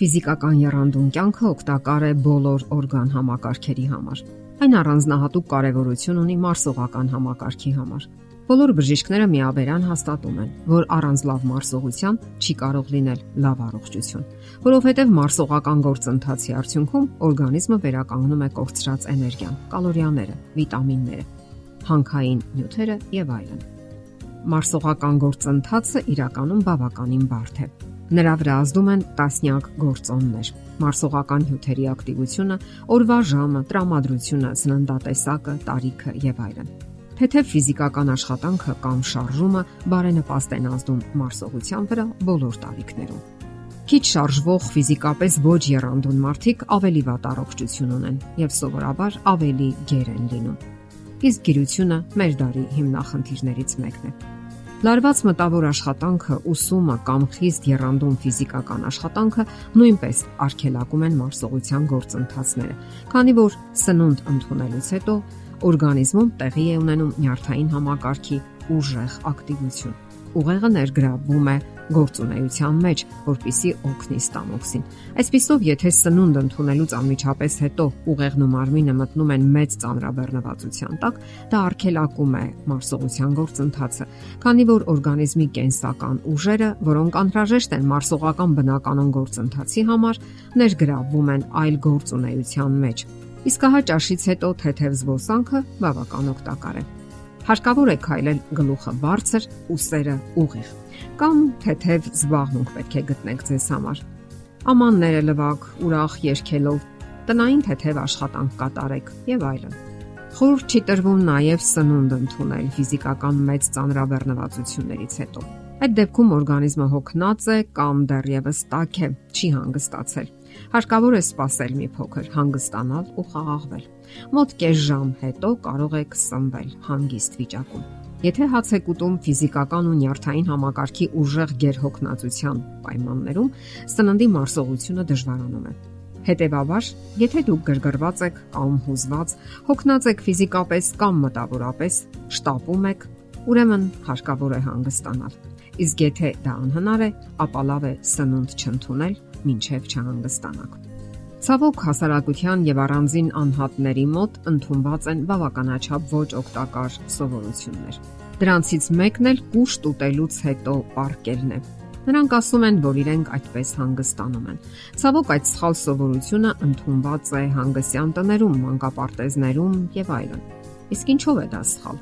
Ֆիզիկական երանդուն կյանքը օգտակար է բոլոր օրգան համակարգերի համար։ Այն առանձնահատուկ կարևորություն ունի մարսողական համակարգի համար։ Բոլոր բժիշկները միաբերան հաստատում են, որ առանց լավ մարսողության չի կարող լինել լավ առողջություն, որովհետև մարսողական գործընթացի արդյունքում օրգանիզմը վերականգնում է կորցրած էներգիան, կալորիաները, վիտամինները, հանքային նյութերը եւ այլն։ Մարսողական գործընթացը իրականում բավականին բարդ է Նրա վրա ազդում են տասնյակ գործոններ։ Մարսողական հյութերի ակտիվությունը, օրվա ժամը, տրամադրությունը, սննդատեսակը, տարիքը եւ այլն։ Թեթև ֆիզիկական աշխատանքը կամ շարժումը բարենպաստ են ազդում մարսողության վրա բոլոր տարիքներում։ Քիչ շարժվող ֆիզիկապես ոչ երանդուն մարդիկ ավելի վատ առողջություն ունեն եւ սովորաբար ավելի գեր են լինում։ Իսկ գիրությունը մեր դարի հիմնախնդիրներից մեկն է։ Լարված մտավոր աշխատանքը, ուսումը կամ խիստ երանդում ֆիզիկական աշխատանքը նույնպես արգելակում են մարսողության գործընթացները, քանի որ սնունդ ընդունելուց հետո օրգանիզմում տեղի է ունենում նյարդային համակարգի ուժեղ ակտիվություն ուղեղը ներգրավվում է գործունեության մեջ, որpիսի օգնի ստամոքսին։ Այսպիսով, եթե սնունդ ընդունելուց անմիջապես հետո ուղեղն ու մարմինը մտնում են մեծ ծանրաբեռնվածության տակ, դա արգելակում է մարսողության գործընթացը, քանի որ օրգանիզմի կենսական ուժերը, որոնք անհրաժեշտ են մարսողական բնականon գործընթացի համար, ներգրավվում են այլ գործունեության մեջ։ Իսկ հա ճաշից հետո թեթև զբոսանքը բավական օգտակար է հարկավոր է քայլել գլուխը բարձր, ուսերը ուղիղ կամ թեթև զբաղմունք պետք է գտնեք ձեզ համար։ Ամանները լվակ, ուրախ երգելով, տնային թեթև աշխատանք կատարեք եւ այլն։ Խորհուրդ չի տրվում նաև սնունդ ընդունել ֆիզիկական մեծ ծանրաբեռնվածություններից հետո։ Այդ դեպքում օրգանիզմը հոգնած է կամ դեռևս տաք է, չի հանգստացել Հարկավոր է սпасել մի փոքր, հանգստանալ ու խաղաղվել։ Մոտ կես ժամ հետո կարող եք սնվել հանգիստ վիճակում։ Եթե հաց եք ուտում ֆիզիկական ու նյարդային համակարգի ուժեղ ģերհոգնածության պայմաններում, սննդի մարսողությունը դժվարանում է։ Հետևաբար, եթե դուք գրգռված եք կամ հուզված, հոգնած եք ֆիզիկապես կամ մտավորապես, շտապում եք, ուրեմն հարկավոր է հանգստանալ։ Իսկ եթե դա անհնար է, ապա լավ է սնունդ չընդունել մինչև չհանգստանաք։ Ցավոք հասարակության եւ առանձին անհատների մոտ ընդունված են բավականաչափ ոչ օգտակար սովորություններ։ Դրանցից մեկն էլ կուշտ ուտելուց հետո պարկելն է։ Նրանք ասում են, որ իրենք այդպես հանգստանում են։ Ցավոք այդ սխալ սովորությունը ընդունված է հանգստյան տներում, մանկապարտեզներում եւ այլն։ Իսկ ինչով է դա սխալ։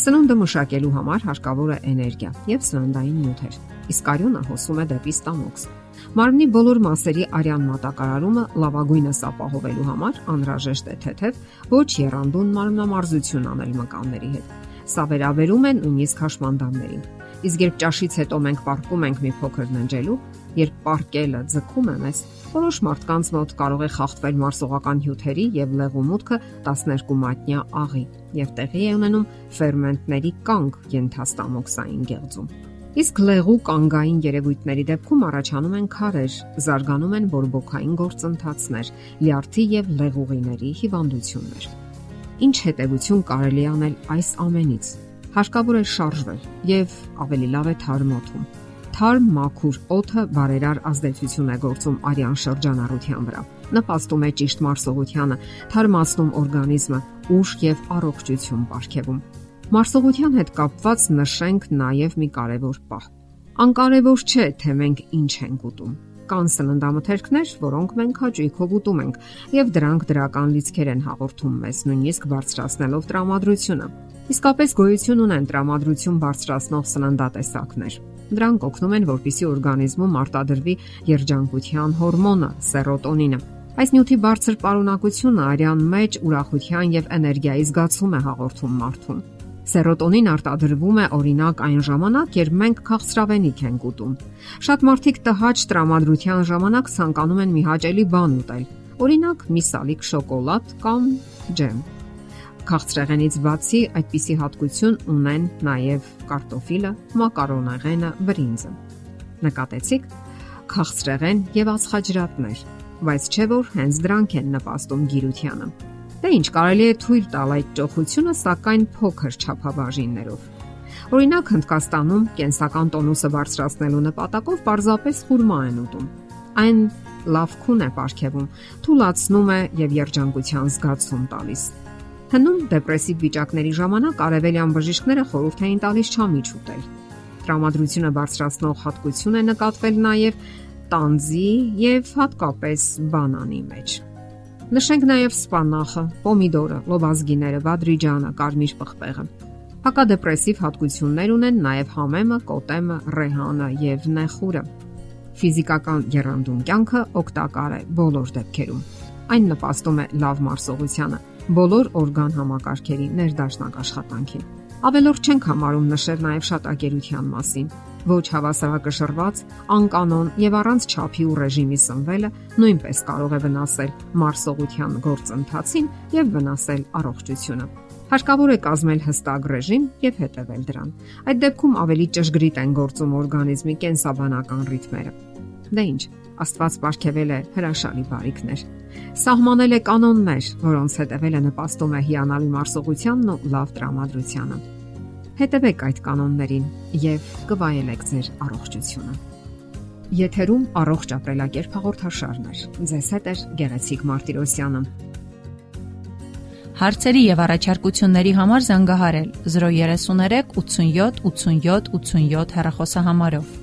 Սնունդը մշակելու համար հարկավոր է էներգիա եւ սննդային նյութեր։ Իսկ արյունը հոսում է դեպի ստամոքս։ Մարմնի բոլոր մասերի արյան մատակարարումը լավագույնս ապահովելու համար անհրաժեշտ է թեթև ոչ երանդուն մարմնամարզություն անել մկանների հետ։ Սա վերաբերում է նույնիսկ հաշմանդամներին։ Իսկ երբ ճաշից հետո մենք պարկում ենք մի փոքր ննջելու, երբ պարկելը ձգում է մեզ, որոշ մարդկանց մոտ կարող է խախտվել մարսողական հյութերի եւ լեղու մուտքը 12 մատնյա աղի եւ տեղի է ունենում ֆերմենտների կանք ենթաստամոքսային գեղձում։ Իսկ լեղու կանգային երևույթների դեպքում առաջանում են քարեր, զարգանում են բորբոքային գործընթացներ, լյարդի եւ լեղուղիների հիվանդություններ։ Ինչ հետևություն կարելի անել այս ամենից։ Հարկավոր է շարժվել եւ ավելի լավ է թարմոթում։ Թարմ մաքուր օդը բարերար ազդեցություն է գործում արյան շրջանառության վրա։ Նպաստում է ճիշտ մարսողությանը, թարմացնում օրգանիզմը, ուժ եւ առողջություն ապարգևում։ Մարսողության հետ կապված նշենք նաև մի կարևոր պահ։ Անկարևոր չէ, թե մենք ինչ ենք ուտում։ Կան սննդամթերքներ, որոնք մենք հաճույքով ուտում ենք, եւ դրանք դրական լիցքեր են հաղորդում մեզ, նույնիսկ բարձրացնելով տրամադրությունը։ Իսկապես գոյություն ունեն տրամադրություն բարձրացնող սննդատեսակներ։ Դրանք օգնում են, որպիսի օրգանիզմում արտադրվի երջանկության հորմոնը՝ սերոտոնինը։ Այս նյութի բարձր պարունակությունը արյան մեջ ուրախության եւ էներգիայի զգացում է հաղորդում մարդուն։ Սերոտոնին արտադրվում է օրինակ այն ժամանակ, երբ մենք քաղցրավենիք ենք ուտում։ Շատ մարդիկ տհաճ տրամադրության ժամանակ ցանկանում են մի հաճելի բան ուտել։ Օրինակ՝ մի սալիկ շոկոլադ կամ ջեմ։ Քաղցրեղենից բացի այդպիսի հատկություն ունեն նաև կարտոֆիլը, մակարոնեղենը, բրինձը։ Նկատեցիք? Քաղցրեղեն եւ ածխաջրատներ, բայց չէ որ հենց դրանք են նպաստում գիրությանը։ Դե ինչ կարելի է թույլ տալ այդ ճոխությունը, սակայն փոքր չափաբաժիններով։ Օրինակ Հնդկաստանում կենսական տոնուսը բարձրացնելու նպատակով պարզապես խուրմա են ուտում։ Այն լավ քուն է ապարգևում, թուլացնում է եւ երջանկության զգացում տալիս։ Հնում դեպրեսիվ վիճակների ժամանակ արևելյան բժիշկները խորհուրդ էին տալիս չամիջ ուտել։ Տրամադրությունը բարձրացնող հատկություն է նկատվել նաև տանձի եւ հատկապես բանանի մեջ։ Նշենք նաև սպանախը, պոմիդորը, լոբազգիները, բադրիջանը, կարմիր պղպեղը։ Հակադեպրեսիվ հատկություններ ունեն նաև համեմը, կոտեմը, ռեհանը եւ նեխուրը։ Ֆիզիկական երանդուն կյանքը օգտակար է բոլոր դեպքերում։ Այն նպաստում է լավ մարսողությանը, բոլոր օրգան համակարգերի ներդաշնակ աշխատանքին։ Ավելորդ չենք համարում նշել նաև շատ ագերության մասին, ոչ հավասարակշռված, անկանոն եւ առանց չափի ու ռեժիմի սնվելը նույնպես կարող է վնասել մարսողության գործընթացին եւ վնասել առողջությունը։ Հարկավոր է կազմել հստակ ռեժիմ եւ հետևել դրան։ Այդ դեպքում ավելի ճշգրիտ են գործում օրգանիզմի կենսաբանական ռիթմերը։ Դե ինչ, Աստված ապարգևել է հրաշալի բարիքներ։ Սահմանել է կանոններ, որոնց հետևելը նպաստում է հիանալի մարսողությանն ու լավ տրամադրությանը։ Հետևեք այդ կանոններին եւ կվայելեք ձեր առողջությունը։ Եթերում առողջ ապրելակերպ հաղորդաշարներ։ Ձեզ հետ է Գեղեցիկ Մարտիրոսյանը։ Հարցերի եւ առաջարկությունների համար զանգահարել 033 87 87 87 հեռախոսահամարով։